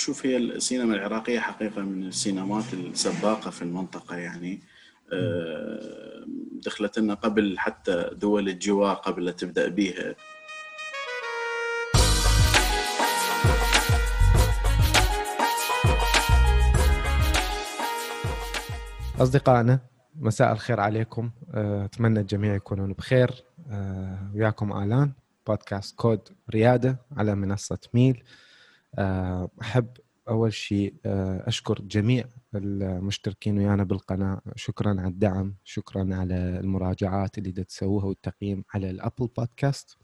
شوف هي السينما العراقية حقيقة من السينمات السباقة في المنطقة يعني. آه، دخلت لنا قبل حتى دول الجوار قبل لا تبدأ بيها أصدقائنا مساء الخير عليكم. آه، أتمنى الجميع يكونون بخير. آه، وياكم آلان بودكاست كود ريادة على منصة ميل. آه، أحب أول شيء أشكر جميع المشتركين ويانا بالقناة. شكرا على الدعم شكرا على المراجعات اللي تسووها والتقييم على الأبل بودكاست.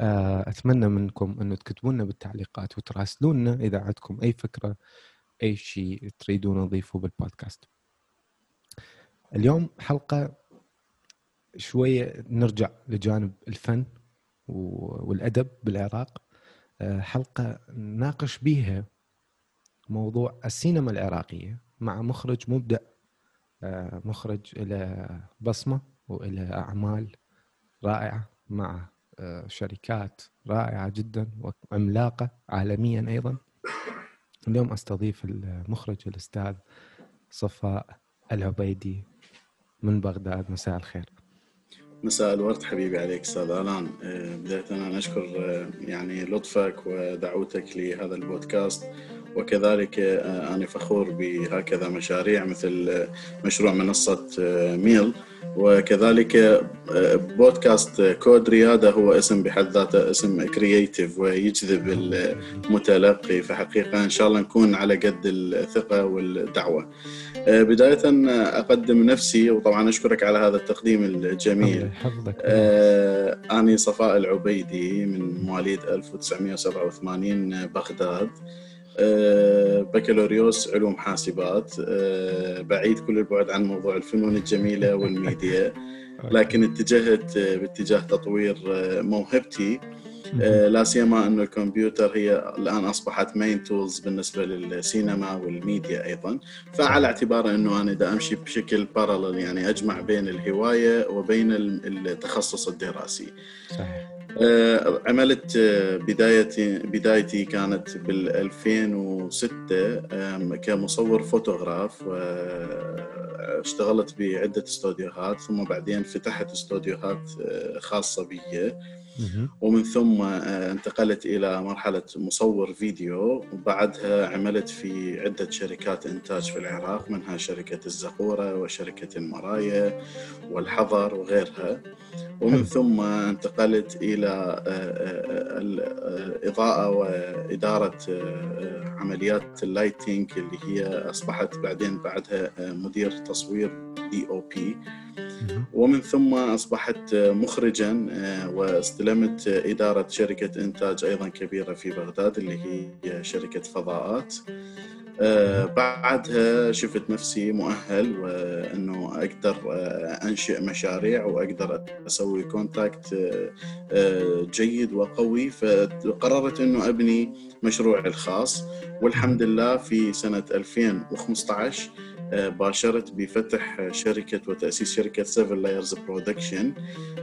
أتمنى منكم أنه تكتبوا لنا بالتعليقات وتراسلونا إذا عندكم أي فكرة أي شيء تريدون نضيفه بالبودكاست. اليوم حلقة شوية نرجع لجانب الفن والأدب بالعراق. حلقة نناقش بيها موضوع السينما العراقية مع مخرج مبدع آه، مخرج إلى بصمة وإلى أعمال رائعة مع آه، شركات رائعة جدا وعملاقة عالميا أيضا. اليوم أستضيف المخرج الأستاذ صفاء العبيدي من بغداد. مساء الخير. مساء الورد حبيبي عليك أستاذ آلان. آه، بداية أنا أشكر آه، يعني لطفك ودعوتك لهذا البودكاست. وكذلك آه، أنا فخور بهكذا مشاريع مثل مشروع منصة ميل. وكذلك بودكاست كود رياده هو اسم بحد ذاته اسم creative ويجذب المتلقي. فحقيقة إن شاء الله نكون على قد الثقة والدعوة. آه، بداية أقدم نفسي وطبعا أشكرك على هذا التقديم الجميل. آه أنا صفاء العبيدي من مواليد 1987 بغداد آه بكالوريوس علوم حاسبات آه بعيد كل البعد عن موضوع الفنون الجميلة والميديا لكن اتجهت باتجاه تطوير آه، موهبتي. آه، لا سيما أنه الكمبيوتر هي الآن أصبحت main tools بالنسبة للسينما والميديا أيضا. فعلى اعتبار أنه أنا دا أمشي بشكل parallel يعني أجمع بين الهواية وبين التخصص الدراسي. صحيح. آه، عملت آه، بدايتي بدايتي كانت بال 2006 كمصور فوتوغراف اشتغلت بعدة استوديوهات ثم بعدين فتحت استوديوهات خاصة بي. ومن ثم آه، انتقلت إلى مرحلة مصور فيديو وبعدها عملت في عدة شركات إنتاج في العراق منها شركة الزقورة وشركة المرايا والحضر وغيرها. ومن ثم انتقلت إلى آه، آه، الإضاءة وإدارة عمليات ال lighting اللي هي أصبحت بعدين بعدها مدير تصوير DOP ومن ثم أصبحت مخرجا آه، واستلمت إدارة شركة إنتاج أيضا كبيرة في بغداد اللي هي شركة فضاءات. آه، بعدها شفت نفسي مؤهل وأنه أقدر آه، أنشئ مشاريع وأقدر أسوي contact جيد وقوي. فقررت أنه أبني مشروعي الخاص. والحمد لله في سنة 2015 آه، باشرت بفتح شركة وتأسيس شركة Seven Layers Production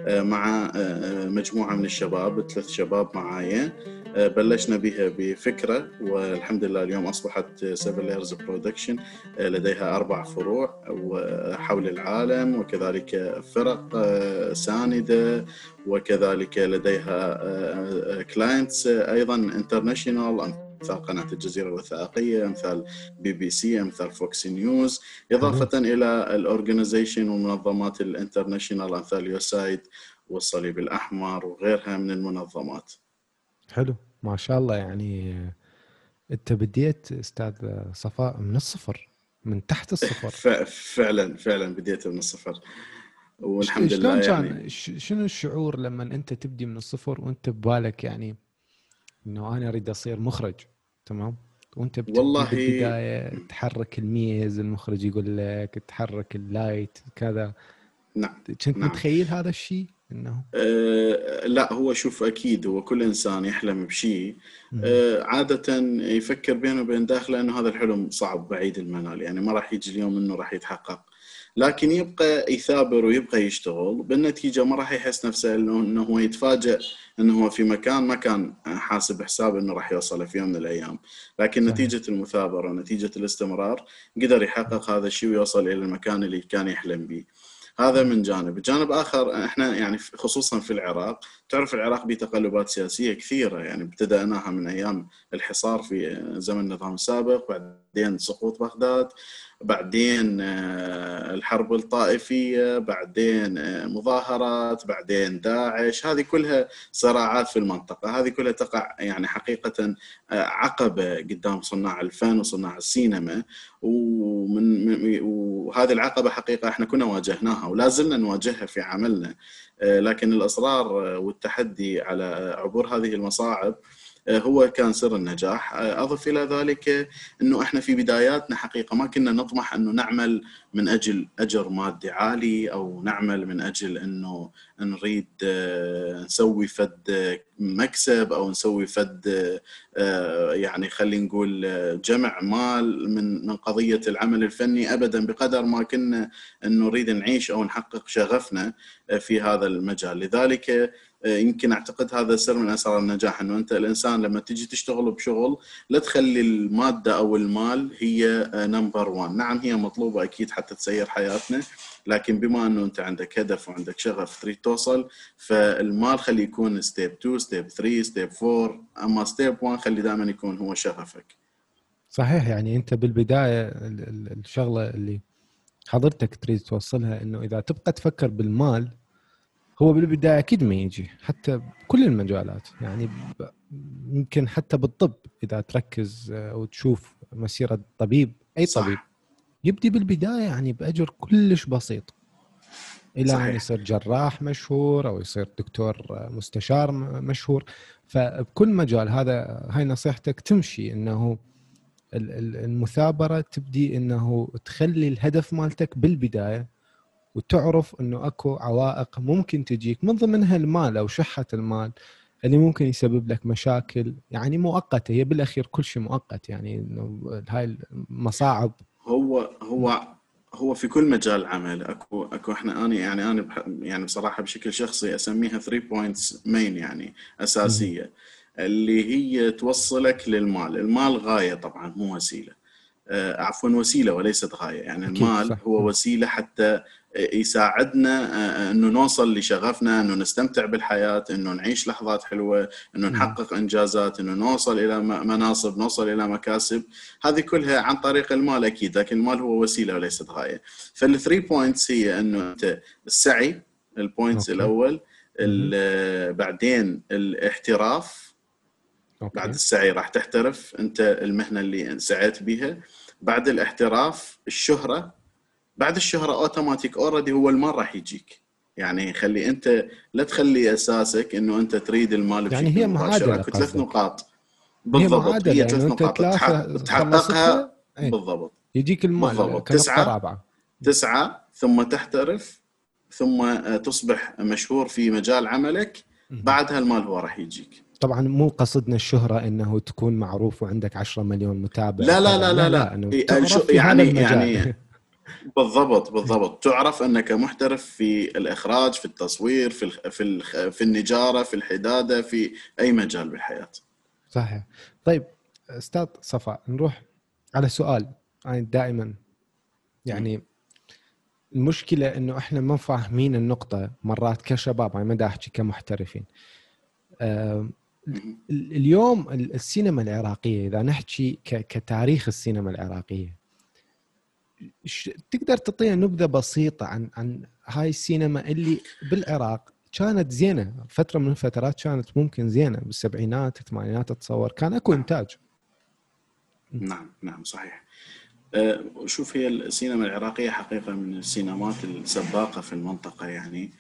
مع آه، مجموعة من الشباب ثلاث شباب معايا. آه، بلشنا بها بفكرة والحمد لله اليوم أصبحت Seven Layers Production لديها أربع فروع حول العالم وكذلك فرق ساندة وكذلك لديها clients أيضا international أمثال قناة الجزيرة الوثائقية أمثال بي بي سي أمثال فوكس نيوز إضافة إلى ال organization والمنظمات ال international أمثال USAID والصليب الأحمر وغيرها من المنظمات. حلو. ما شاء الله يعني انت بديت أستاذ صفاء من الصفر من تحت الصفر. فعلا فعلا بديت من الصفر. والحمد لله شلون يعني. شنو الشعور لما انت تبدي من الصفر وانت ببالك يعني إنه أنا أريد أصير مخرج؟ تمام؟ وانت والله بالبدايه تحرك الميز المخرج يقول لك تحرك اللايت كذا. نعم كنت نعم. متخيل هذا الشيء؟ إنه. أه لا هو شوف أكيد هو كل إنسان يحلم بشيء. أه عادة يفكر بينه وبين داخله إنه هذا الحلم صعب بعيد المنال يعني ما راح يجي اليوم إنه راح يتحقق. لكن يبقى يثابر ويبقى يشتغل بالنتيجة ما راح يحس نفسه انه هو يتفاجئ إنه هو في مكان ما كان حاسب حساب إنه راح يوصل في يوم من الأيام. لكن. نتيجة المثابرة ونتيجه الاستمرار قدر يحقق هذا الشيء ويوصل إلى المكان اللي كان يحلم به. هذا من جانب. جانب آخر إحنا يعني خصوصا في العراق تعرف العراق بتقلبات سياسية كثيرة يعني ابتدأناها من أيام الحصار في زمن النظام السابق بعدين سقوط بغداد. بعدين آه، الحرب الطائفية بعدين آه، مظاهرات بعدين داعش هذه كلها صراعات في المنطقة. هذه كلها تقع يعني حقيقة آه، عقبة قدام صناع الفن وصناع السينما. ومن وهذه العقبة حقيقة إحنا كنا واجهناها ولا زلنا نواجهها في عملنا. لكن الإصرار والتحدي على عبور هذه المصاعب هو كان سر النجاح. أضف إلى ذلك إنه إحنا في بداياتنا حقيقة ما كنا نطمح إنه نعمل من أجل أجر مادي عالي أو نعمل من أجل إنه نريد آه، نسوي فد مكسب أو نسوي فد آه، يعني خلينا نقول آه، جمع مال من من قضية العمل الفني ابدا بقدر ما كنا نريد نعيش أو نحقق شغفنا في هذا المجال. لذلك يمكن أعتقد هذا سر من أسرار النجاح إنه أنت الإنسان لما تجي تشتغل بشغل لا تخلي المادة أو المال هي number 1 نعم هي مطلوبة أكيد حتى تسير حياتنا لكن بما إنه أنت عندك هدف وعندك شغف تريد توصل فالمال خلي يكون step 2 step 3 step 4 أما step 1 خلي دائما يكون هو شغفك. صحيح يعني أنت بالبداية الشغلة اللي حضرتك تريد توصلها إنه إذا تبقى تفكر بالمال هو بالبداية أكيد ما يجي حتى بكل المجالات يعني يمكن حتى بالطب إذا تركز آه، وتشوف مسيرة طبيب أي صح. طبيب يبدي بالبداية يعني بأجر كلش بسيط إلى صحيح. ان يصير جراح مشهور أو يصير دكتور آه، مستشار مشهور فبكل مجال هذا هاي نصيحتك تمشي إنه المثابرة تبدي إنه تخلي الهدف مالتك بالبداية وتعرف إنه أكو عوائق ممكن تجيك من ضمنها المال أو شحة المال اللي ممكن يسبب لك مشاكل يعني مؤقتة هي بالأخير كل شيء مؤقت يعني إنه هاي المصاعب. هو هو هو في كل مجال عمل أكو أكو إحنا أنا يعني أنا يعني بصراحة بشكل شخصي أسميها 3 بوينتس مين يعني أساسية. اللي هي توصلك للمال، المال غاية طبعا مو وسيلة. آه، عفوا وسيلة وليست غاية، يعني المال صح. هو وسيلة حتى يساعدنا آه، إنه نوصل لشغفنا إنه نستمتع بالحياة إنه نعيش لحظات حلوة إنه نحقق إنجازات إنه نوصل إلى مناصب نوصل إلى مكاسب. هذه كلها عن طريق المال أكيد لكن المال هو وسيلة وليست غاية. فال three points هي إنه أنت السعي ال points الأول بعدين الاحتراف. okay. بعد السعي راح تحترف أنت المهنة اللي سعيت بها بعد الاحتراف الشهرة. بعد الشهره automatic already هو المال راح يجيك. يعني خلي أنت لا تخلي اساسك إنه أنت تريد المال يعني هي معادلة ثلاث نقاط. بالضبط هي, هي ثلاث نقاط. تحققها إيه. بالضبط. يجيك المال بالضبط. تسعة رابعه تسعة ثم تحترف ثم تصبح مشهور في مجال عملك. بعدها المال هو راح يجيك. طبعا مو قصدنا الشهرة إنه تكون معروف وعندك 10 مليون متابع. لا لا لا لا, لا, لا, لا. يعني يعني بالضبط بالضبط. تعرف انك محترف في الإخراج في التصوير في في في النجارة في الحدادة في أي مجال بالحياة. صحيح. طيب أستاذ صفاء نروح على سؤال يعني دائما. يعني المشكلة إنه إحنا ما فاهمين النقطة مرات كشباب يعني ما أحكي كمحترفين. اليوم السينما العراقية إذا نحكي كتاريخ السينما العراقية تقدر تعطينا نبذة بسيطة عن عن هاي السينما اللي بالعراق كانت زينة. فترة من الفترات كانت ممكن زينة. بالسبعينات الثمانينات اتصور كان أكو إنتاج. نعم نعم صحيح. أه شوف هي السينما العراقية حقيقة من السينمات السباقة في المنطقة يعني.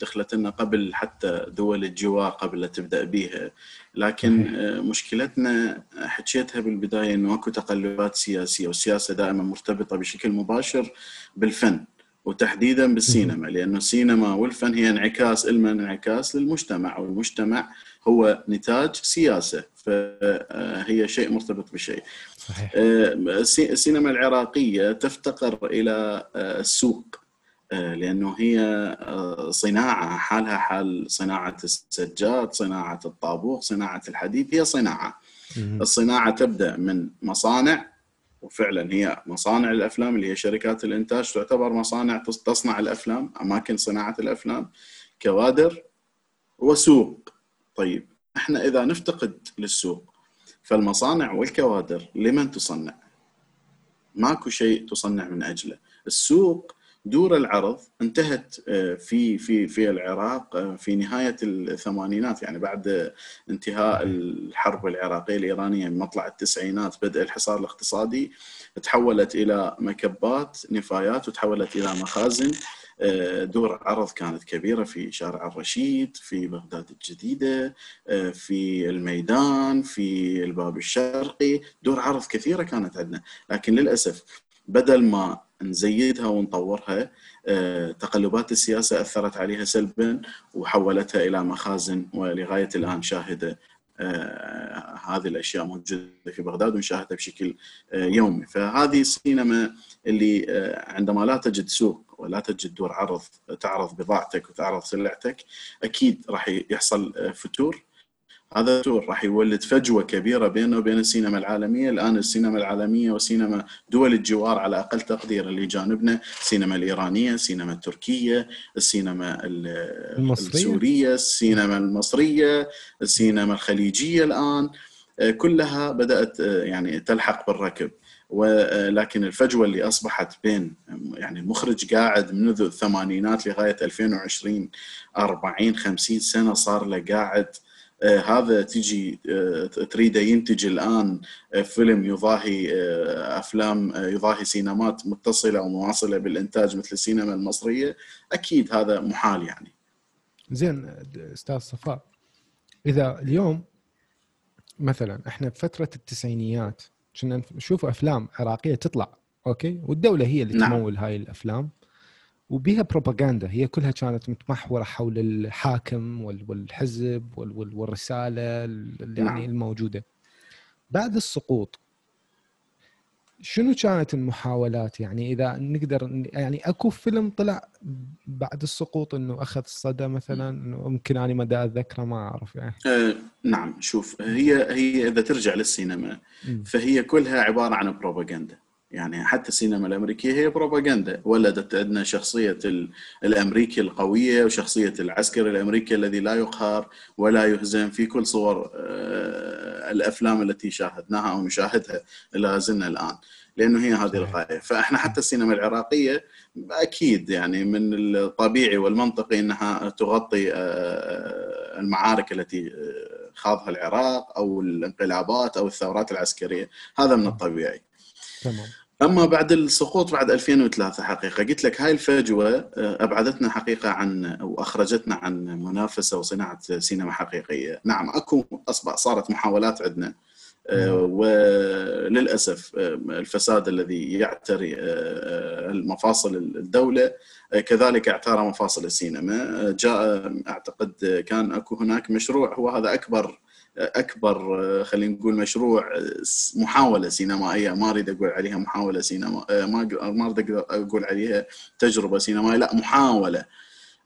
دخلت لنا قبل حتى دول الجوار قبل لا تبدأ بها لكن آه، مشكلتنا حكيتها بالبداية إنه أكو تقلبات سياسية والسياسة دائما مرتبطة بشكل مباشر بالفن وتحديدا بالسينما لأنه السينما والفن هي انعكاس علما انعكاس للمجتمع والمجتمع هو نتاج سياسة فهي شيء مرتبط بشيء. صحيح. آه، السينما العراقية تفتقر إلى آه، السوق آه، لأنه هي صناعة حالها حال صناعة السجاد، صناعة الطابوق، صناعة الحديد هي صناعة. الصناعة تبدأ من مصانع وفعلا هي مصانع الأفلام اللي هي شركات الإنتاج تعتبر مصانع تصنع الأفلام أماكن صناعة الأفلام كوادر وسوق طيب إحنا إذا نفتقد للسوق فالمصانع والكوادر لمن تصنع؟ ماكو شيء تصنع من أجله، السوق دور العرض انتهت آه، في في في العراق آه، في نهاية الثمانينات يعني بعد انتهاء الحرب العراقية الإيرانية مطلع التسعينات بدء الحصار الاقتصادي تحولت إلى مكبات نفايات وتحولت إلى مخازن. آه، دور عرض كانت كبيرة في شارع الرشيد في بغداد الجديدة في الميدان في الباب الشرقي. دور عرض كثيرة كانت عندنا لكن للأسف بدل ما نزيدها ونطورها آه، تقلبات السياسة أثرت عليها سلبا وحولتها إلى مخازن ولغاية الآن شاهدة آه، هذه الأشياء موجودة في بغداد ونشاهدها بشكل آه، يومي. فهذه السينما اللي عندما لا تجد سوق ولا تجد دور عرض تعرض بضاعتك وتعرض سلعتك أكيد راح يحصل فتور. هذا راح يولد فجوة كبيرة بينه وبين السينما العالمية، الآن السينما العالمية وسينما دول الجوار على أقل تقدير اللي جانبنا، السينما الإيرانية، السينما التركية، السينما المصرية. السورية، السينما المصرية، السينما الخليجية الآن آه، كلها بدأت آه، يعني تلحق بالركب. ولكن الفجوة اللي أصبحت بين يعني المخرج قاعد منذ الثمانينات لغاية 2020 40 50 سنة صار له قاعد آه، هذا تجي آه، تريده ينتج الآن آه، فيلم يضاهي أفلام يضاهي سينمات متصلة ومواصلة بالإنتاج مثل السينما المصرية أكيد هذا محال يعني. زين أستاذ صفاء إذا اليوم مثلا إحنا بفترة التسعينيات كنا نشوف أفلام عراقية تطلع أوكي؟ والدولة هي اللي نعم. تمول هاي الأفلام. وبها بروباغندا هي كلها كانت متمحورة حول الحاكم والحزب والرسالة يعني نعم. الموجودة. بعد السقوط شنو كانت المحاولات؟ يعني إذا نقدر يعني أكو فيلم طلع بعد السقوط إنه أخذ الصدى مثلا؟ يمكن أنا ما أتذكره ما أعرف يعني. أه نعم شوف هي هي إذا ترجع للسينما فهي كلها عبارة عن بروباغندا. يعني حتى السينما الأمريكية هي بروباغندا ولدت عندنا شخصية الأمريكي القوية وشخصية العسكري الأمريكي الذي لا يقهر ولا يهزم في كل صور آه، الأفلام التي شاهدناها أو نشاهدها لا زلنا الآن لأنه هي هذه الغاية. فإحنا حتى السينما العراقية أكيد يعني من الطبيعي والمنطقي إنها تغطي آه، المعارك التي آه، خاضها العراق أو الانقلابات أو الثورات العسكرية. هذا من الطبيعي. تمام. أما بعد السقوط بعد 2003 حقيقة قلت لك هاي الفجوة آه، أبعدتنا حقيقة عن أو أخرجتنا عن منافسة وصناعة سينما حقيقية، نعم أكو أصبح صارت محاولات عندنا. آه، وللأسف آه، الفساد الذي يعتري المفاصل الدولة كذلك اعترى مفاصل السينما. جاء أعتقد كان أكو هناك مشروع هو هذا أكبر أكبر خلينا نقول مشروع محاولة سينمائية. ما أريد أقول عليها محاولة سينما ما ما أريد أقول عليها تجربة سينمائية لا محاولة.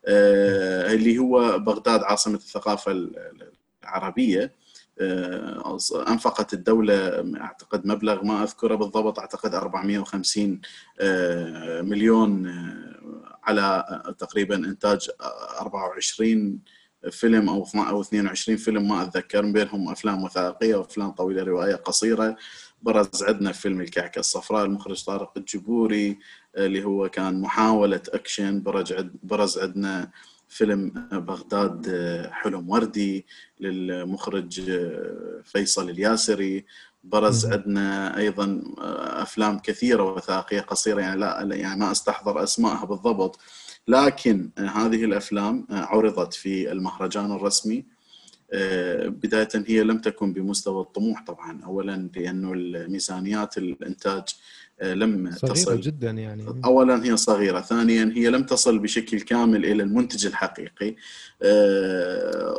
آه، اللي هو بغداد عاصمة الثقافة العربية. آه، أنفقت الدولة أعتقد مبلغ ما أذكره بالضبط أعتقد 450 آه، مليون على تقريبا إنتاج 24 فيلم أو أو 22 فيلم ما أتذكر بينهم أفلام وثائقية وأفلام طويلة رواية قصيرة. برز عندنا فيلم الكعكة الصفراء المخرج طارق الجبوري اللي هو كان محاولة أكشن. برز برز عندنا فيلم بغداد حلم وردي للمخرج فيصل الياسري. برز عندنا أيضا أفلام كثيرة وثائقية قصيرة يعني لا يعني ما أستحضر أسمائها بالضبط. لكن هذه الأفلام عرضت في المهرجان الرسمي بداية هي لم تكن بمستوى الطموح طبعا أولا لأنه الميزانيات الإنتاج لم صغيرة تصل جدا يعني اولا هي صغيرة، ثانيا هي لم تصل بشكل كامل إلى المنتج الحقيقي.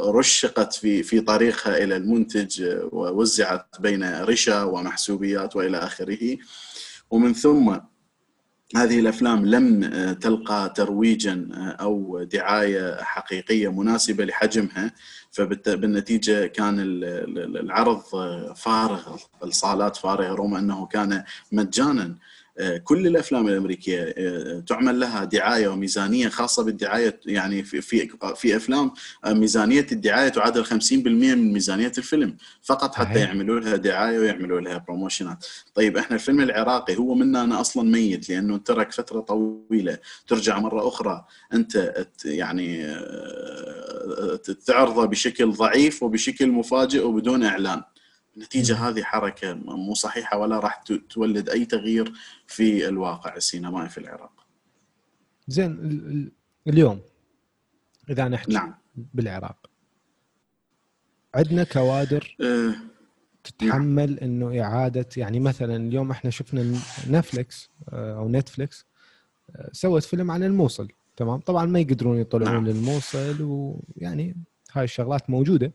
رشقت في في طريقها إلى المنتج ووزعت بين رشا ومحسوبيات وإلى آخره. ومن ثم هذه الأفلام لم تلقى ترويجا أو دعاية حقيقية مناسبة لحجمها فبالنتيجه كان العرض فارغ الصالات فارغة رغم أنه كان مجانا. كل الأفلام الأمريكية آه، تعمل لها دعاية وميزانية خاصة بالدعاية يعني في في في أفلام آه، ميزانية الدعاية تعادل 50% من ميزانية الفيلم فقط حتى يعملوا لها دعاية ويعملوا لها بروموشنات طيب إحنا الفيلم العراقي هو منا أنا أصلا ميت لأنه ترك فترة طويلة. ترجع مرة أخرى أنت يعني آه، تعرضه بشكل ضعيف وبشكل مفاجئ وبدون إعلان. النتيجة هذه حركة مو صحيحة ولا راح تولد أي تغيير في الواقع السينمائي في العراق زين اليوم إذا نحكي نعم. بالعراق عندنا كوادر أه تتحمل نعم. إنه إعادة يعني مثلا اليوم إحنا شفنا نتفلكس آه، أو نتفلكس آه، سوت فيلم عن الموصل تمام طبعا ما يقدرون يطلعون نعم. للموصل ويعني هاي الشغلات موجودة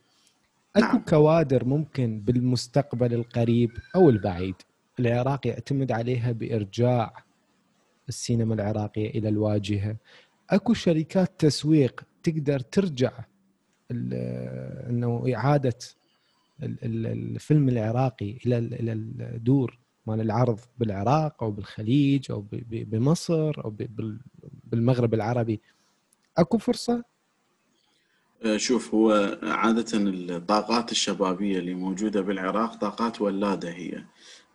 أكو نعم. كوادر ممكن بالمستقبل القريب أو البعيد. العراق يعتمد عليها بإرجاع السينما العراقية إلى الواجهة. أكو شركات تسويق تقدر ترجع أنه إعادة الفيلم العراقي إلى إلى الدور مال العرض بالعراق أو بالخليج أو بمصر أو بالمغرب العربي. أكو فرصة؟ شوف هو عادة الطاقات الشبابية اللي موجودة بالعراق طاقات ولادة هي.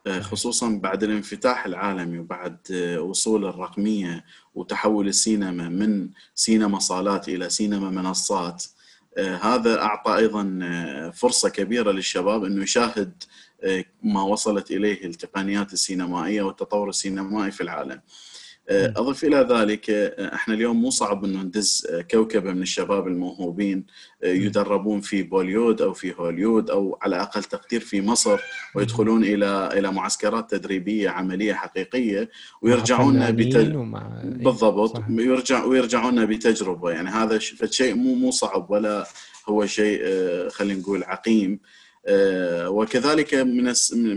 آه، خصوصا بعد الانفتاح العالمي وبعد آه، وصول الرقمية وتحول السينما من سينما صالات إلى سينما منصات. هذا أعطى أيضا فرصة كبيرة للشباب أنه يشاهد ما وصلت إليه التقنيات السينمائية والتطور السينمائي في العالم. أضف إلى ذلك إحنا اليوم مو صعب إنه ندز كوكبة من الشباب الموهوبين يدربون في بوليود أو في هوليود أو على أقل تقدير في مصر ويدخلون إلى إلى معسكرات تدريبية عملية حقيقية ويرجعون بت... ومع... بالضبط ويرجع ويرجعون بتجربة. يعني هذا شيء مو مو صعب ولا هو شيء خلينا نقول عقيم. وكذلك من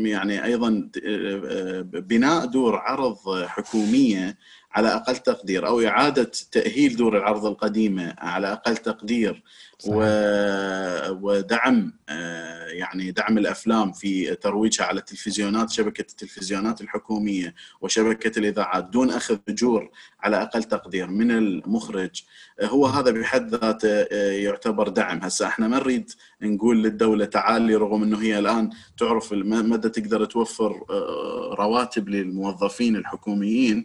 يعني أيضا آه، بناء دور عرض حكومية على أقل تقدير أو إعادة تأهيل دور العرض القديمه على أقل تقدير صحيح. ودعم آه، يعني دعم الأفلام في ترويجها على التلفزيونات شبكة التلفزيونات الحكومية وشبكة الإذاعات دون أخذ أجور على أقل تقدير من المخرج. آه، هو هذا بحد ذاته آه، يعتبر دعم. هسه إحنا ما نريد نقول للدولة تعالي رغم إنه هي الآن تعرف مدى تقدر توفر رواتب للموظفين الحكوميين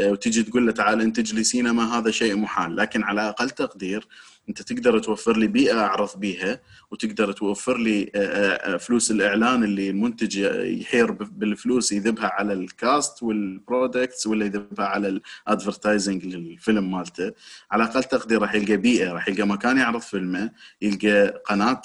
وتجي تقول له تعال انتج لي سينما هذا شيء محال. لكن على أقل تقدير أنت تقدر توفر لي بيئة اعرض بيها وتقدر توفر لي آه، آه، آه، فلوس الإعلان اللي المنتج يحير بالفلوس يذبها على ال cast وال products ولا يذبها على ال advertising للفيلم مالته. على أقل تقدير راح يلقى بيئة راح يلقى مكان يعرض فيلمه يلقى قناة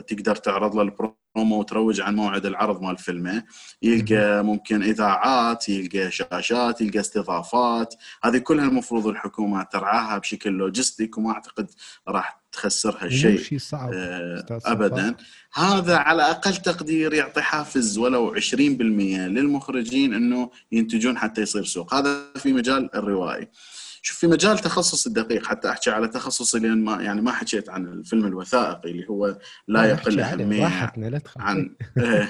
تقدر تعرض له البرومو وتروج عن موعد العرض مال فيلمه. يلقى ممكن إذاعات يلقى شاشات يلقى استضافات. هذه كلها المفروض الحكومة ترعاها بشكل logistic وما أعتقد راح تخسرها شيء شيء صعب آه ابدا. هذا على أقل تقدير يعطي حافز ولو 20% للمخرجين إنه ينتجون حتى يصير سوق. هذا في مجال الروائي. شوف في مجال تخصص الدقيق حتى أحكي على تخصصي لأن ما يعني ما حكيت عن الفيلم الوثائقي اللي هو لا يقل أهمية عن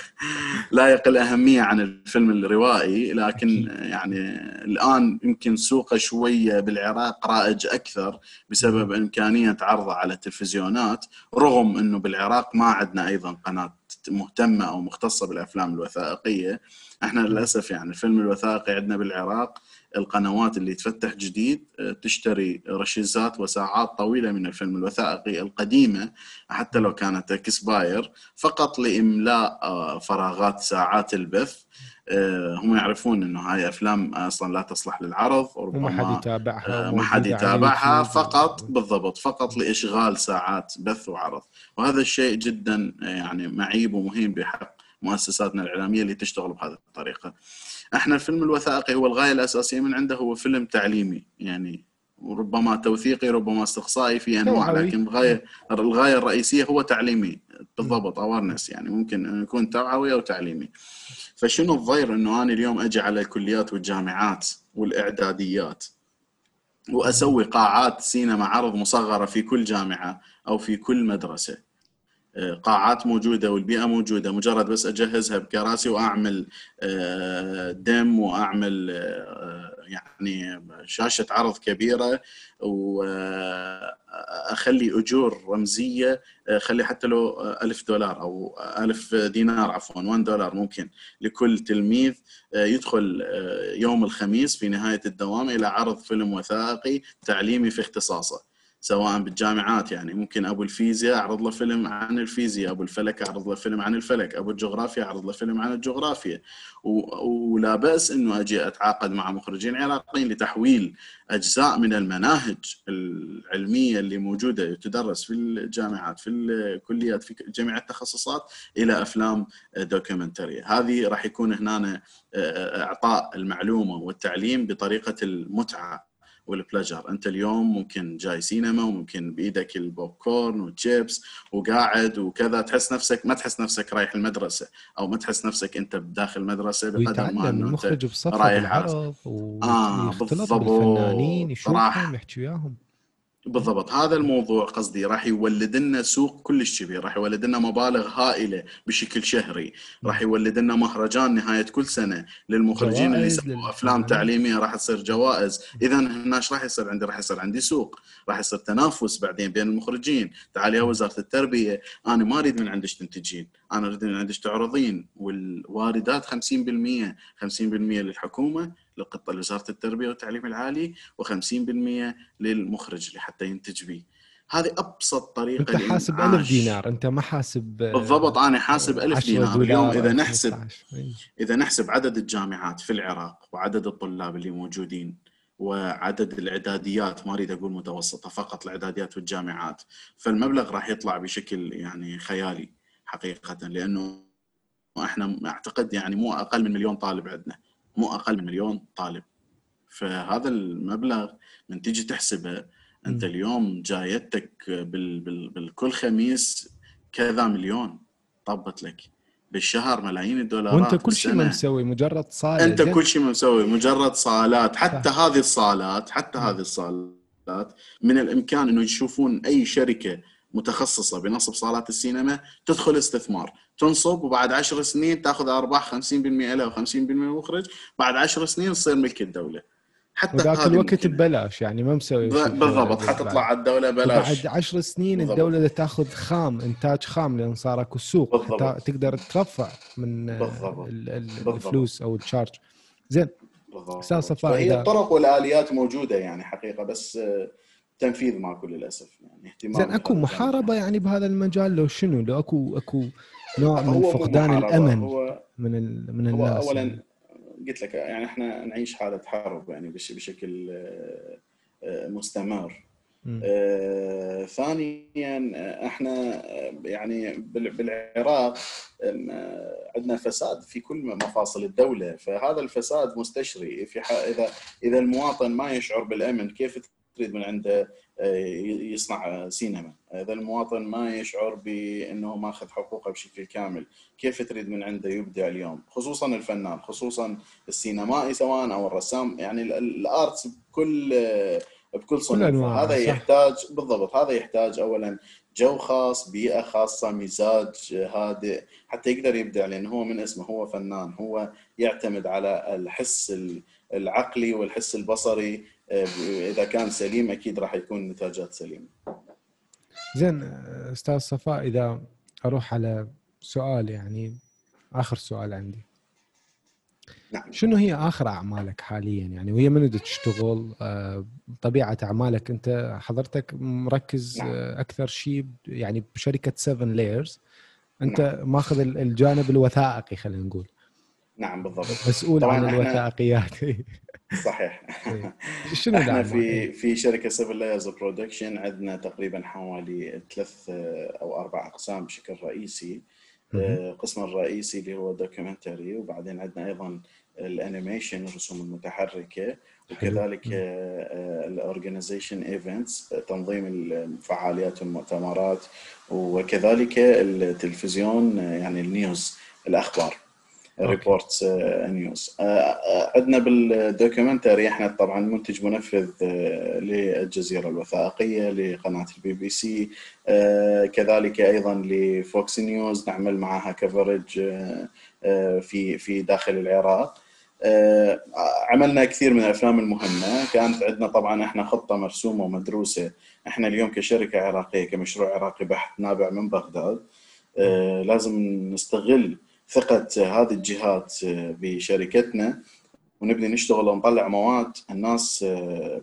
لا يقل أهمية عن الفيلم الروائي لكن يعني الآن يمكن سوقه شوية بالعراق رائج أكثر بسبب إمكانية عرضه على التلفزيونات رغم إنه بالعراق ما عندنا أيضا قناة مهتمة أو مختصة بالأفلام الوثائقية. إحنا للأسف يعني الفيلم الوثائقي عندنا بالعراق القنوات اللي تفتح جديد آه، تشتري رشيزات وساعات طويلة من الفيلم الوثائقي القديمة حتى لو كانت اكسباير فقط لإملاء آه، فراغات ساعات البث. آه، هم يعرفون إنه هاي أفلام أصلا لا تصلح للعرض وما حد يتابعها ما حد يتابعها فقط بالضبط فقط لإشغال ساعات بث وعرض. وهذا الشيء جدا يعني معيب ومهم بحق مؤسساتنا الإعلامية اللي تشتغل بهذه الطريقة. إحنا الفيلم الوثائقي هو الغايه الأساسية من عنده هو فيلم تعليمي يعني وربما توثيقي ربما استقصائي في انواع لكن الغاية الغاية الرئيسية هو تعليمي بالضبط اوارنس يعني ممكن انه يكون توعوي أو تعليمي. فشنو الضير إنه أنا اليوم أجي على الكليات والجامعات والإعداديات وأسوي قاعات سينما عرض مصغرة في كل جامعة أو في كل مدرسة؟ قاعات موجودة والبيئة موجودة. مجرد بس أجهزها بكراسي وأعمل آه، دم وأعمل آه، يعني شاشة عرض كبيرة وأخلي أجور رمزية خلي حتى لو ألف دولار أو ألف دينار عفوا 1 دولار ممكن لكل تلميذ يدخل يوم الخميس في نهاية الدوام إلى عرض فيلم وثائقي تعليمي في اختصاصه. سواء بالجامعات يعني. ممكن أبو الفيزياء أعرض له فيلم عن الفيزياء أبو الفلك أعرض له فيلم عن الفلك أبو الجغرافيا أعرض له فيلم عن الجغرافيا. ولا بأس إنه أجي أتعاقد مع مخرجين عراقيين لتحويل أجزاء من المناهج العلمية اللي موجودة تدرس في الجامعات في الكليات في جميع التخصصات إلى أفلام دوكيومنترية. هذه راح يكون هنا إعطاء المعلومة والتعليم بطريقة المتعة. وال pleasure أنت اليوم ممكن جاي سينما وممكن بإيدك البوب كورن والشيبس وقاعد وكذا تحس نفسك ما تحس نفسك رايح المدرسة أو ما تحس نفسك أنت بداخل المدرسة بقدر ما إنه المخرج بصفة رايح بالعرض ويختلط آه بالفنانين يشوفهم يحكي وياهم. بالضبط. هذا الموضوع قصدي راح يولد لنا سوق كلش كبير راح يولد لنا مبالغ هائلة بشكل شهري راح يولد لنا مهرجان نهاية كل سنة للمخرجين اللي يسووا أفلام تعليمية راح تصير جوائز. اذا هنا إيش راح يصير عندي راح يصير عندي سوق راح يصير تنافس بعدين بين المخرجين. تعال يا وزارة التربية أنا ما أريد من عندك تنتجين أنا أريد من عندك تعرضين والواردات 50% 50% للحكومة للقطة لوزارة التربية والتعليم العالي و50% للمخرج لحتى ينتج به. هذه أبسط طريقة أنت حاسب ألف دينار أنت ما حاسب بالضبط أنا حاسب ألف دينار. اليوم إذا نحسب إذا نحسب عدد الجامعات في العراق وعدد الطلاب اللي موجودين وعدد الإعداديات ما أريد أقول متوسطة فقط الإعداديات والجامعات فالمبلغ راح يطلع بشكل يعني خيالي حقيقة لأنه إحنا أعتقد يعني مو أقل من مليون طالب عندنا. مو أقل من مليون طالب. فهذا المبلغ من تيجي تحسبه أنت اليوم جايتك بال بال بالكل خميس كذا مليون طبت لك. بالشهر ملايين الدولارات وأنت كل شيء ما مسوي مجرد صالة أنت كل شيء ما مسوي مجرد صالات. حتى صح. هذه الصالات حتى م. هذه الصالات من الإمكان إنه يشوفون أي شركة متخصصة بنصب صالات السينما تدخل استثمار. تنصب وبعد عشر سنين تاخذ أرباح 50% لها و50% مخرج. بعد عشر سنين تصير ملك الدولة. حتى ذاك الوقت ببلاش يعني ما مسوي بالضبط. حتطلع على الدولة بلاش بعد عشر سنين بالضبط. الدولة تاخذ خام إنتاج خام لأن صار أكو سوق. حتى تقدر ترفع من بالضبط. الفلوس أو التشارج زين. أستاذ صفاء هي الطرق والآليات موجودة يعني حقيقة بس تنفيذ ماكو للاسف يعني اهتمام زين أكو محاربة يعني بهذا المجال لو شنو؟ لو أكو أكو نوع من فقدان الأمن هو من ال من الناس اولا يعني. قلت لك يعني إحنا نعيش حالة حرب يعني بشكل آه، مستمر. آه ثانيا إحنا يعني بالعراق عندنا فساد في كل مفاصل الدولة فهذا الفساد مستشري. في إذا إذا المواطن ما يشعر بالأمن كيف تريد من عنده آه، يصنع سينما. اذا المواطن ما يشعر بأنه ماخذ حقوقه بشكل كامل. كيف تريد من عنده يبدع اليوم؟ خصوصا الفنان خصوصا السينمائي سواء أو الرسام. يعني الآرتس بكل بكل صنف. هذا يحتاج بالضبط هذا يحتاج اولا جو خاص بيئة خاصة مزاج هادئ حتى يقدر يبدع لأن هو من اسمه هو فنان. هو يعتمد على الحس العقلي والحس البصري. إذا كان سليم أكيد راح يكون النتاجات سليمة. زين أستاذ صفاء إذا أروح على سؤال يعني آخر سؤال عندي. نعم. شنو هي آخر أعمالك حاليا يعني وهي من تشتغل آه، طبيعة أعمالك أنت حضرتك مركز نعم. آه، أكثر شيء يعني بشركة 7 Layers أنت نعم. ماخذ الجانب الوثائقي خلينا نقول نعم بالضبط مسؤول عن الوثائقيات صحيح. إيه. شنو إحنا في في شركة Seven Layers Production عندنا تقريبا حوالي ثلاث أو أربع أقسام بشكل رئيسي. القسم الرئيسي اللي هو documentary وبعدين عندنا أيضا ال animation الرسوم المتحركة وكذلك ال organization events تنظيم الفعاليات والمؤتمرات وكذلك التلفزيون يعني ال news الأخبار. reports news عندنا بال documentary إحنا طبعا منتج منفذ آه، للجزيرة الوثائقية لقناة البي بي سي كذلك أيضا لفوكس نيوز نعمل معها كفرج آه، آه، في في داخل العراق. عملنا كثير من الأفلام المهمة. كانت عندنا طبعا إحنا خطة مرسومة ومدروسة. إحنا اليوم كشركة عراقية كمشروع عراقي بحث نابع من بغداد. لازم نستغل ثقة هذه الجهات بشركتنا ونبني نشتغل ونطلع مواد. الناس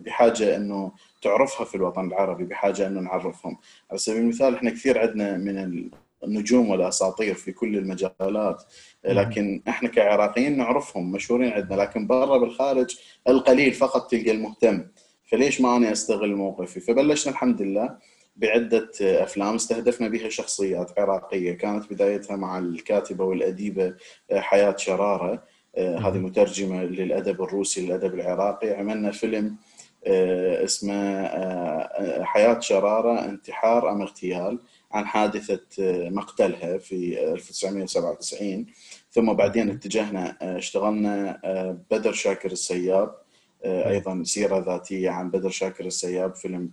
بحاجة إنه تعرفها في الوطن العربي بحاجة إنه نعرفهم. على سبيل المثال إحنا كثير عندنا من النجوم والأساطير في كل المجالات لكن إحنا كعراقيين نعرفهم مشهورين عندنا. لكن برا بالخارج القليل فقط تلقى المهتم. فليش ما أنا أستغل موقفي؟ فبلشنا الحمد لله. بعدة أفلام استهدفنا بها شخصيات عراقية. كانت بدايتها مع الكاتبة والأديبة آه، حياة شرارة. آه، هذه مترجمة للأدب الروسي للأدب العراقي. عملنا فيلم آه، اسمه حياة شرارة انتحار أم اغتيال عن حادثة مقتلها في 1997 ثم بعدين اتجهنا اشتغلنا بدر شاكر السياب أيضا سيرة ذاتية عن بدر شاكر السياب فيلم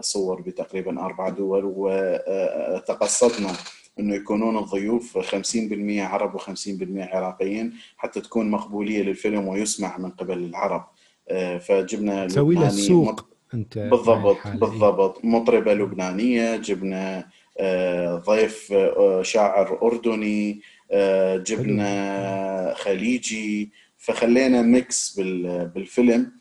صور بتقريبا أربع دول وتقصدنا إنه يكونون الضيوف 50% عرب و50% عراقيين حتى تكون مقبولية للفيلم ويسمع من قبل العرب. آه، فجبنا تسوي له السوق أنت بالضبط بالضبط. مطربة لبنانية جبنا آه، ضيف شاعر أردني جبنا خليجي. فخلينا ميكس بالفيلم.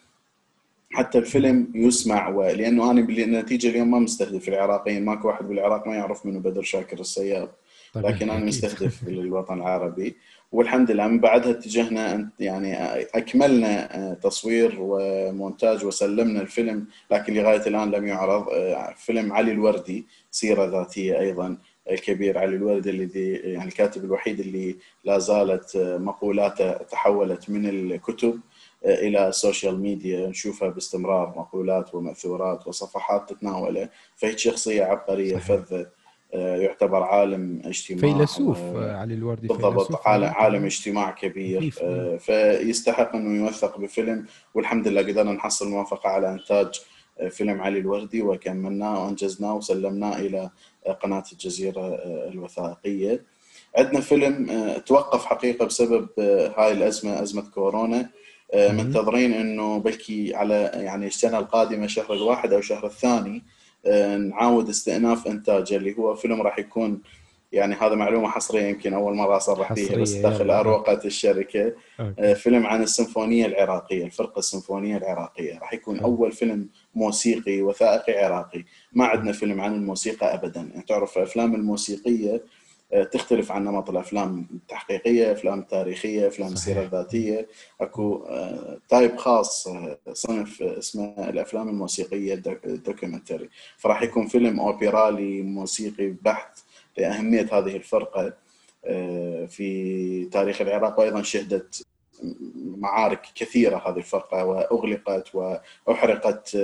حتى الفيلم يسمع ولأنه أنا بالنتيجه اليوم ما مستهدف العراقيين. ماكو واحد بالعراق ما يعرف منه بدر شاكر السياب لكن أنا مستهدف للوطن العربي. والحمد لله من بعدها اتجهنا يعني أكملنا آه، تصوير ومونتاج وسلمنا الفيلم. لكن لغاية الآن لم يعرض آه، فيلم علي الوردي سيرة ذاتية أيضا الكبير علي الوردي الذي يعني الكاتب الوحيد اللي لا زالت آه، مقولاته تحولت من الكتب. إلى السوشيال ميديا نشوفها باستمرار مقولات ومأثورات وصفحات تتناوله فهي شخصية عبقرية فذة آه، يعتبر عالم اجتماع فيلسوف آه، علي الوردي بالضبط عالم, عالم اجتماع كبير آه، فيستحق إنه يوثق بفيلم. والحمد لله قدرنا نحصل موافقة على إنتاج فيلم علي الوردي وكملناه وأنجزناه وسلمناه إلى قناة الجزيرة الوثائقية. عندنا فيلم توقف حقيقة بسبب هاي الأزمة أزمة كورونا. آه، منتظرين إنه بلكي على يعني السنة القادمة شهر الواحد أو شهر الثاني آه، نعاود استئناف انتاجه اللي هو فيلم راح يكون يعني هذا معلومة حصرية يمكن أول مرة اصرح فيها بس داخل أروقة الشركة. okay. آه، فيلم عن السيمفونية العراقية الفرقة السيمفونية العراقية. راح يكون okay. أول فيلم موسيقي وثائقي عراقي. ما عندنا فيلم عن الموسيقى ابدا. يعني تعرف الافلام الموسيقية تختلف عن نمط الأفلام التحقيقية، أفلام تاريخية، أفلام السيره الذاتيه، أكو type خاص صنف اسمه الأفلام الموسيقية ال documentary، فراح يكون فيلم اوبرالي موسيقي بحت لأهمية هذه الفرقة في تاريخ العراق وأيضا شهدت معارك كثيرة هذه الفرقة وأغلقت وأحرقت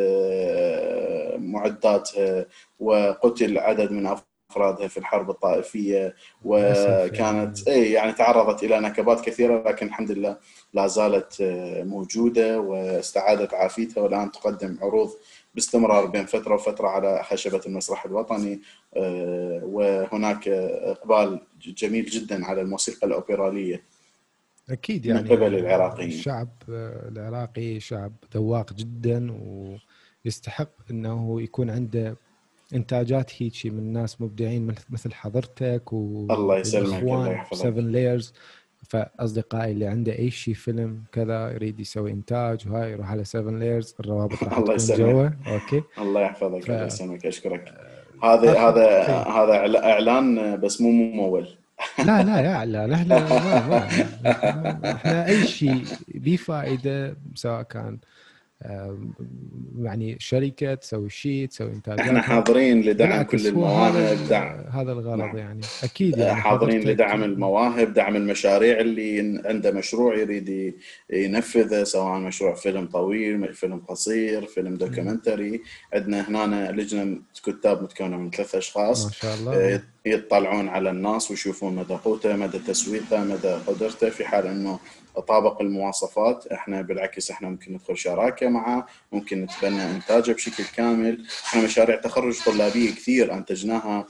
معداتها وقتل عدد من أفرادها في الحرب الطائفية وكانت اي يعني تعرضت إلى نكبات كثيرة لكن الحمد لله لا زالت آه، موجودة واستعادت عافيتها والآن تقدم عروض باستمرار بين فترة وفترة على خشبة المسرح الوطني. آه، وهناك إقبال جميل جدا على الموسيقى الأوبرالية أكيد يعني من قبل العراقيين. الشعب العراقي شعب ذواق جدا ويستحق إنه يكون عنده إنتاجات هيك من ناس مبدعين مثل حضرتك و الله يسلمك الله يحفظك. 7 لايرز فأصدقائي اللي عنده أي شيء فيلم كذا يريد يسوي إنتاج وهاي يروح على 7 Layers الروابط راح الله تكون جوا. okay؟ الله يحفظك ف... الله يسلمك أشكرك. هذا هذا هذا إعلان بس مو ممول. لا لا يا لا لا لا ما ما إحنا أي شيء به فائده سواء كان يعني شركة تسوي شيء تسوي إنتاجات. إحنا حاضرين لدعم كل المواهب دعم. هذا الغرض نعم. يعني. أكيد يعني حاضرين لدعم المواهب دعم المشاريع اللي عنده مشروع يريد ينفذه سواء مشروع فيلم طويل فيلم قصير فيلم دوكيومنتري. عندنا هنا لجنة كتاب متكونة من ثلاث أشخاص. ما شاء الله. آه، يطلعون على الناس ويشوفون مدى قوته مدى تسويقه مدى قدرته في حال إنه طابق المواصفات. إحنا بالعكس إحنا ممكن ندخل شراكة معه ممكن نتبنى إنتاجه بشكل كامل. إحنا مشاريع تخرج طلابية كثير أنتجناها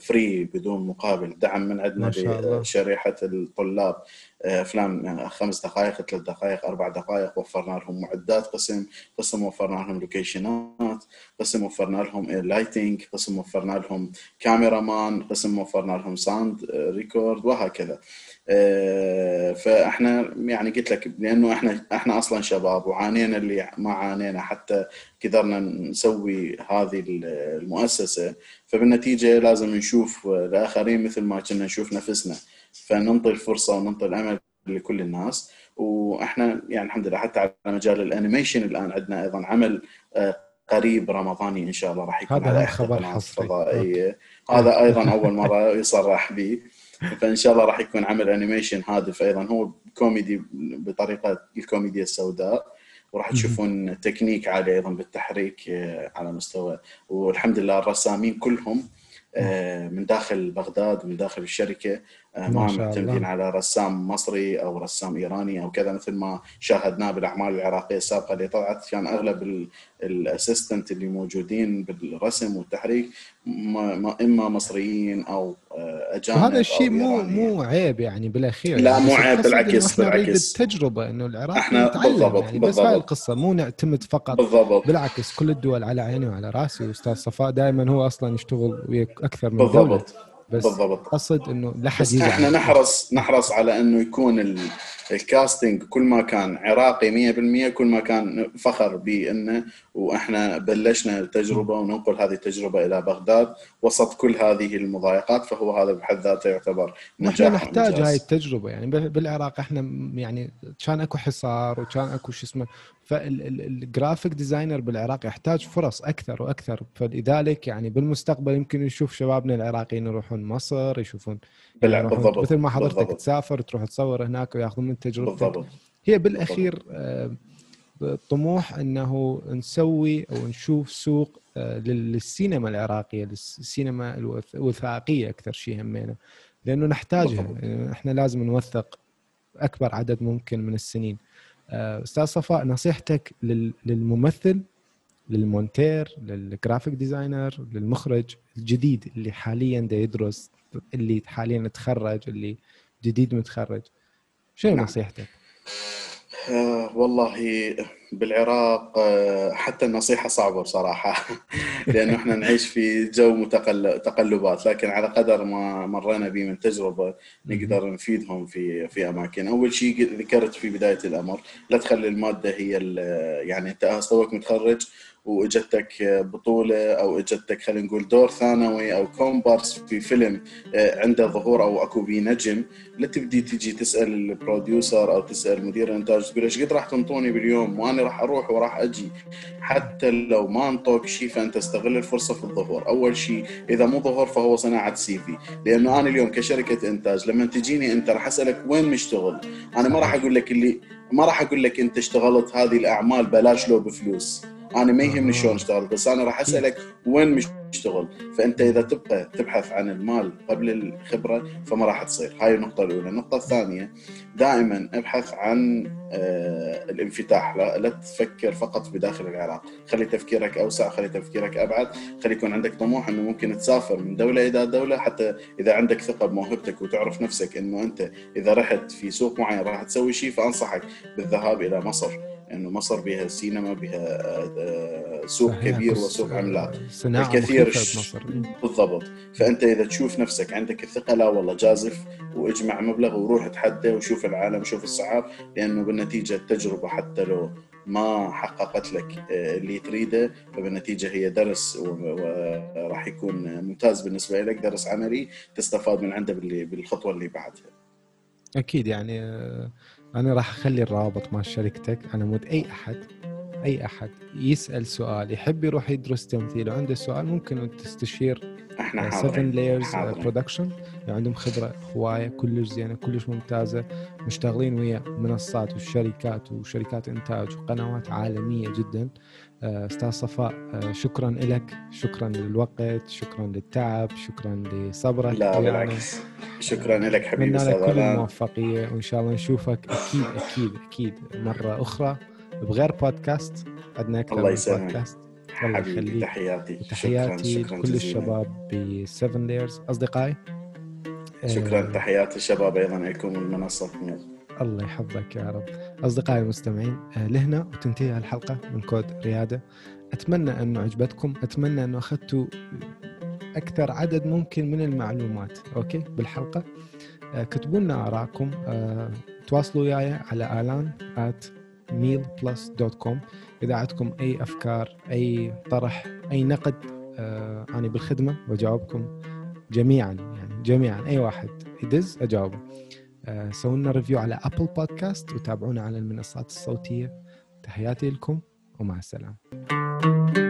free آه، بدون مقابل دعم من عندنا بشريحة الطلاب. أفلام خمس دقائق ثلاث دقائق أربع دقائق وفرنا لهم معدات قسم قسم وفرنا لهم location ات قسم وفرنا لهم lighting قسم وفرنا لهم cameraman قسم وفرنا لهم sound record وهكذا. آه، فإحنا يعني قلت لك لأنه إحنا إحنا أصلا شباب وعانينا اللي ما عانينا حتى قدرنا نسوي هذه المؤسسة. فبالنتيجة لازم نشوف الآخرين مثل ما كنا نشوف نفسنا. فننطي الفرصة وننطي الأمل لكل الناس. وإحنا يعني الحمد لله حتى على مجال ال animation الآن عندنا أيضا عمل آه، قريب رمضاني إن شاء الله راح يكون هذا على خبر فضائية. هذا أيضا أول مرة يصرح به فإن شاء الله راح يكون عمل animation هادف أيضا. هو كوميدي بطريقة الكوميديا السوداء. وراح تشوفون تكنيك عالي أيضا بالتحريك آه، على مستوى. والحمد لله الرسامين كلهم آه، من داخل بغداد من داخل الشركة ما معتمدين على رسام مصري أو رسام إيراني أو كذا مثل ما شاهدناه بالأعمال العراقية السابقة اللي طلعت. كان أغلب الأسيستنت اللي موجودين بالرسم والتحريك إما مصريين أو آه، أجانب وهذا الشيء مو مو عيب يعني بالأخير. لا مو عيب بالعكس بالعكس. التجربة إنه العراق إحنا بالضبط يعني بس هاي القصة مو نعتمد فقط بالضبط. بالعكس كل الدول على عيني وعلى رأسي. أستاذ صفاء دائما هو أصلا يشتغل وياك أكثر من بالضبط. دولة. بس بالضبط. قصد إنه لا حد إحنا نحرص نحرص على إنه يكون ال casting كل ما كان عراقي 100% كل ما كان فخر بأنه وإحنا بلشنا التجربة وننقل هذه التجربة إلى بغداد وسط كل هذه المضايقات فهو هذا بحد ذاته يعتبر نجاح نحتاج هاي التجربة يعني بالعراق إحنا يعني كان أكو حصار وكان أكو شو اسمه فال graphic designer بالعراق يحتاج فرص أكثر وأكثر فلذلك يعني بالمستقبل يمكن نشوف شبابنا العراقيين يروحون مصر يشوفون يعني بالضبط مثل ما حضرتك بالضبط. تسافر تروح تصور هناك وياخذون من تجربتك بالضبط. هي بالأخير آه طموح إنه نسوي أو نشوف سوق آه للسينما العراقية للسينما الوثائقية أكثر شيء همينه. لأنه نحتاجها بالضبط. إحنا لازم نوثق أكبر عدد ممكن من السنين. آه، أستاذ صفاء نصيحتك للممثل للمونتير لل graphic designer للمخرج الجديد اللي حاليا دا يدرس اللي حاليا تخرج اللي جديد متخرج. شنو نعم. نصيحتك؟ آه والله بالعراق آه حتى النصيحة صعبة بصراحة لأنه إحنا نعيش في جو متقل... تقلبات لكن على قدر ما مرينا به من تجربة نقدر نفيدهم في في أماكن أول شيء ذكرت في بداية الأمر لا تخلي المادة هي يعني أنت توك متخرج وإجتك بطولة أو إجتك خلينا نقول دور ثانوي أو كومبارس في فيلم آه، عنده ظهور أو أكو بي نجم لا تبدي تجي تسأل ال producer أو تسأل مدير الإنتاج تقول إيش قد راح تنطوني باليوم؟ وأنا راح أروح وراح أجي. حتى لو ما أنطوك شيء فأنت استغل الفرصة في الظهور. أول شيء إذا مو ظهور فهو صناعة CV. لأنه أنا اليوم كشركة إنتاج لما تجيني أنت راح أسألك وين مشتغل؟ أنا ما راح أقول لك اللي ما راح أقول لك أنت اشتغلت هذه الأعمال بلاش لو بفلوس أنا ما يهمني شلون أشتغل بس أنا راح أسألك وين مشتغل. فأنت إذا تبقى تبحث عن المال قبل الخبرة فما راح تصير. هاي النقطة الأولى. النقطة الثانية دائما أبحث عن آه الانفتاح. لا, لا تفكر فقط بداخل العراق. خلي تفكيرك أوسع خلي تفكيرك أبعد خلي يكون عندك طموح إنه ممكن تسافر من دولة إلى دولة حتى إذا عندك ثقة بموهبتك وتعرف نفسك إنه أنت إذا رحت في سوق معين راح تسوي شيء فأنصحك بالذهاب إلى مصر. إنه مصر بها سينما بها آه، سوق. كبير وسوق عملاق الكثير بالضبط فأنت إذا تشوف نفسك عندك الثقة لا والله جازف واجمع مبلغ وروح تحدى وشوف العالم وشوف السعار لأنه بالنتيجة التجربة حتى لو ما حققت لك اللي تريده فبالنتيجة هي درس وراح يكون ممتاز بالنسبة لك درس عملي تستفاد من عنده بالخطوة اللي بعدها. أكيد يعني أنا راح أخلي الرابط مع شركتك أنا مود أي أحد أي أحد يسأل سؤال يحب يروح يدرس تمثيل وعنده سؤال ممكن تستشير إحنا 7 Layers Production عندهم خبرة هواية كلش زينة كلش ممتازة مشتغلين ويا منصات وشركات وشركات إنتاج وقنوات عالمية جدا. أستاذ صفاء آه، شكرا لك شكرا للوقت شكرا للتعب شكرا لصبرك لا بالعكس. شكرا لك حبيبي أستاذ كل الموفقيه وإن شاء الله نشوفك أكيد أكيد أكيد مرة أخرى بغير بودكاست عندنا أكثر الله يسلمك. بودكاست. الله يخليك. تحياتي. تحياتي لكل الشباب ب 7 Layers أصدقائي شكرا آه تحياتي الشباب أيضا لكم من منصه ميل الله يحفظك يا رب. أصدقائي المستمعين آه لهنا وتنتهي الحلقة من كود ريادة. أتمنى انه عجبتكم أتمنى انه أخذتوا أكثر عدد ممكن من المعلومات أوكي؟ بالحلقة. آه كتبوا لنا آرائكم آه تواصلوا وياي على آلان at mealplus.com إذا عندكم أي أفكار أي طرح أي نقد أنا بالخدمة واجاوبكم جميعا يعني جميعا. أي واحد يدز أجاوبه. آه سووا لنا review على Apple Podcasts وتابعونا على المنصات الصوتية. تحياتي لكم ومع السلامة.